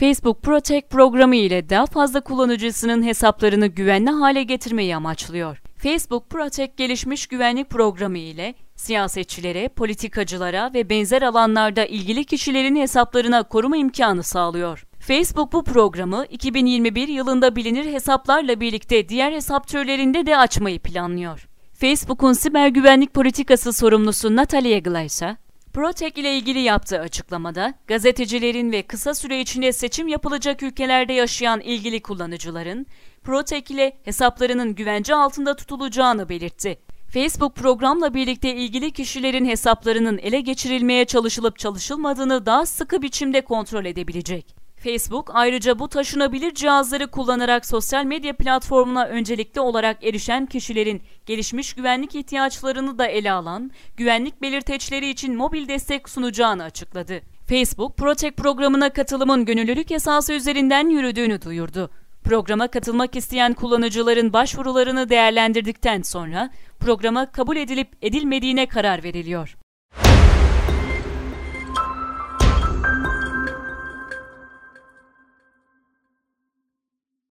Facebook Protect programı ile daha fazla kullanıcısının hesaplarını güvenli hale getirmeyi amaçlıyor. Facebook Protect gelişmiş güvenlik programı ile siyasetçilere, politikacılara ve benzer alanlarda ilgili kişilerin hesaplarına koruma imkanı sağlıyor. Facebook bu programı 2021 yılında bilinir hesaplarla birlikte diğer hesap türlerinde de açmayı planlıyor. Facebook'un siber güvenlik politikası sorumlusu Natalia Gleisha, Protek ile ilgili yaptığı açıklamada, gazetecilerin ve kısa süre içinde seçim yapılacak ülkelerde yaşayan ilgili kullanıcıların, Protek ile hesaplarının güvence altında tutulacağını belirtti. Facebook programla birlikte ilgili kişilerin hesaplarının ele geçirilmeye çalışılıp çalışılmadığını daha sıkı biçimde kontrol edebilecek. Facebook ayrıca bu taşınabilir cihazları kullanarak sosyal medya platformuna öncelikli olarak erişen kişilerin gelişmiş güvenlik ihtiyaçlarını da ele alan güvenlik belirteçleri için mobil destek sunacağını açıkladı. Facebook, Protect programına katılımın gönüllülük esası üzerinden yürüdüğünü duyurdu. Programa katılmak isteyen kullanıcıların başvurularını değerlendirdikten sonra programa kabul edilip edilmediğine karar veriliyor.